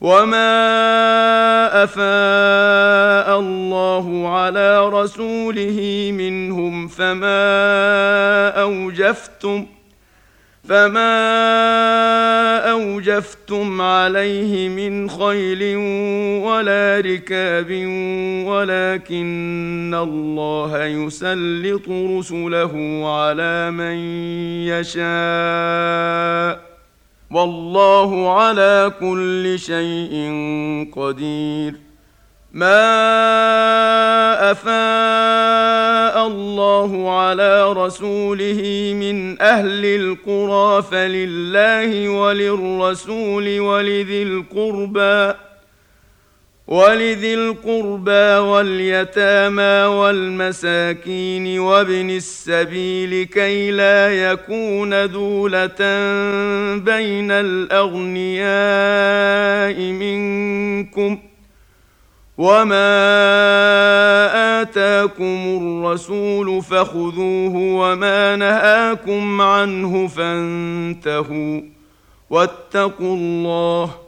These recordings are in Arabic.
وما افاء الله على رسوله منهم فما اوجفتم فما اوجفتم عليه من خيل ولا ركاب ولكن الله يسلط رسله على من يشاء والله على كل شيء قدير. ما أفاء الله على رسوله من أهل القرى فلله وللرسول ولذي القربى. ولذي القربى واليتامى والمساكين وابن السبيل كي لا يكون دولة بين الأغنياء منكم وما آتاكم الرسول فخذوه وما نهاكم عنه فانتهوا واتقوا الله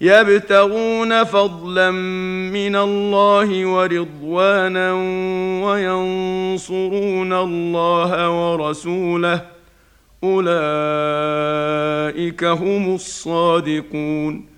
يبتغون فضلا من الله ورضوانا وينصرون الله ورسوله. أولئك هم الصادقون.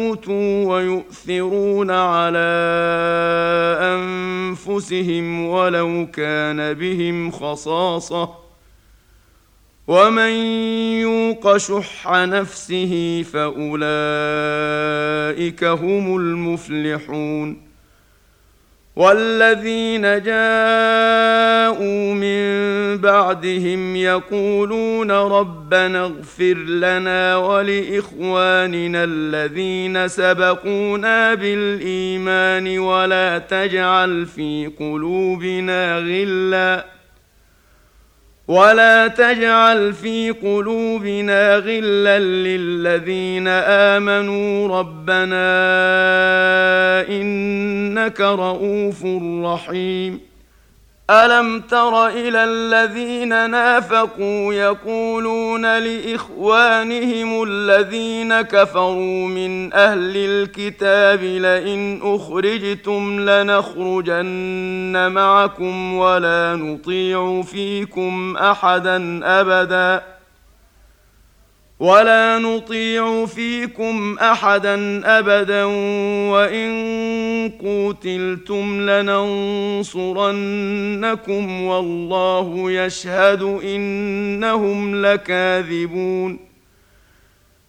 ويؤثرون على أنفسهم ولو كان بهم خصاصة. ومن يوق شح نفسه فأولئك هم المفلحون. والذين جاءوا من بعدهم يقولون ربنا اغفر لنا ولإخواننا الذين سبقونا بالإيمان ولا تجعل في قلوبنا غلا ولا تجعل في قلوبنا غلا للذين امنوا ربنا انك رءوف رحيم الم تر إلى الذين نافقوا يقولون لاخوانهم الذين كفروا من أهل الكتاب لئن اخرجتم لنخرجن معكم ولا نطيع فيكم احدا ابدا ولا نطيع فيكم أحدا أبدا وإن قوتلتم لننصرنكم والله يشهد انهم لكاذبون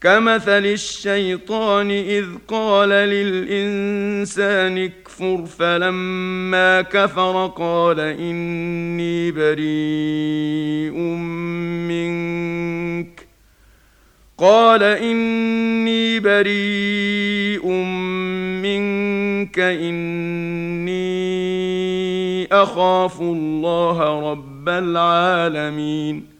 كمثل الشيطان إذ قال للإنسان اكفر فلما كفر قال إني بريء منك. قال إني بريء منك إني أخاف الله رب العالمين.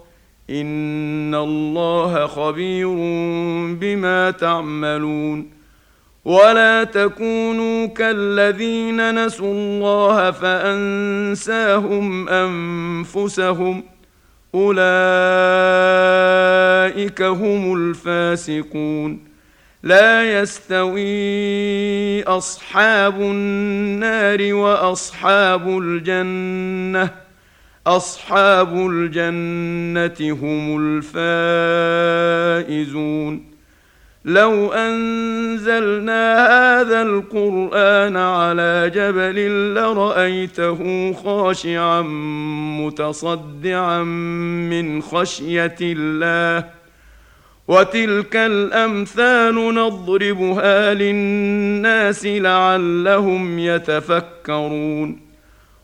ان الله خبير بما تعملون ولا تكونوا كالذين نسوا الله فانساهم انفسهم اولئك هم الفاسقون لا يستوي اصحاب النار واصحاب الجنه أصحاب الجنة هم الفائزون. لو أنزلنا هذا القرآن على جبل لرأيته خاشعا متصدعا من خشية الله. وتلك الأمثال نضربها للناس لعلهم يتفكرون.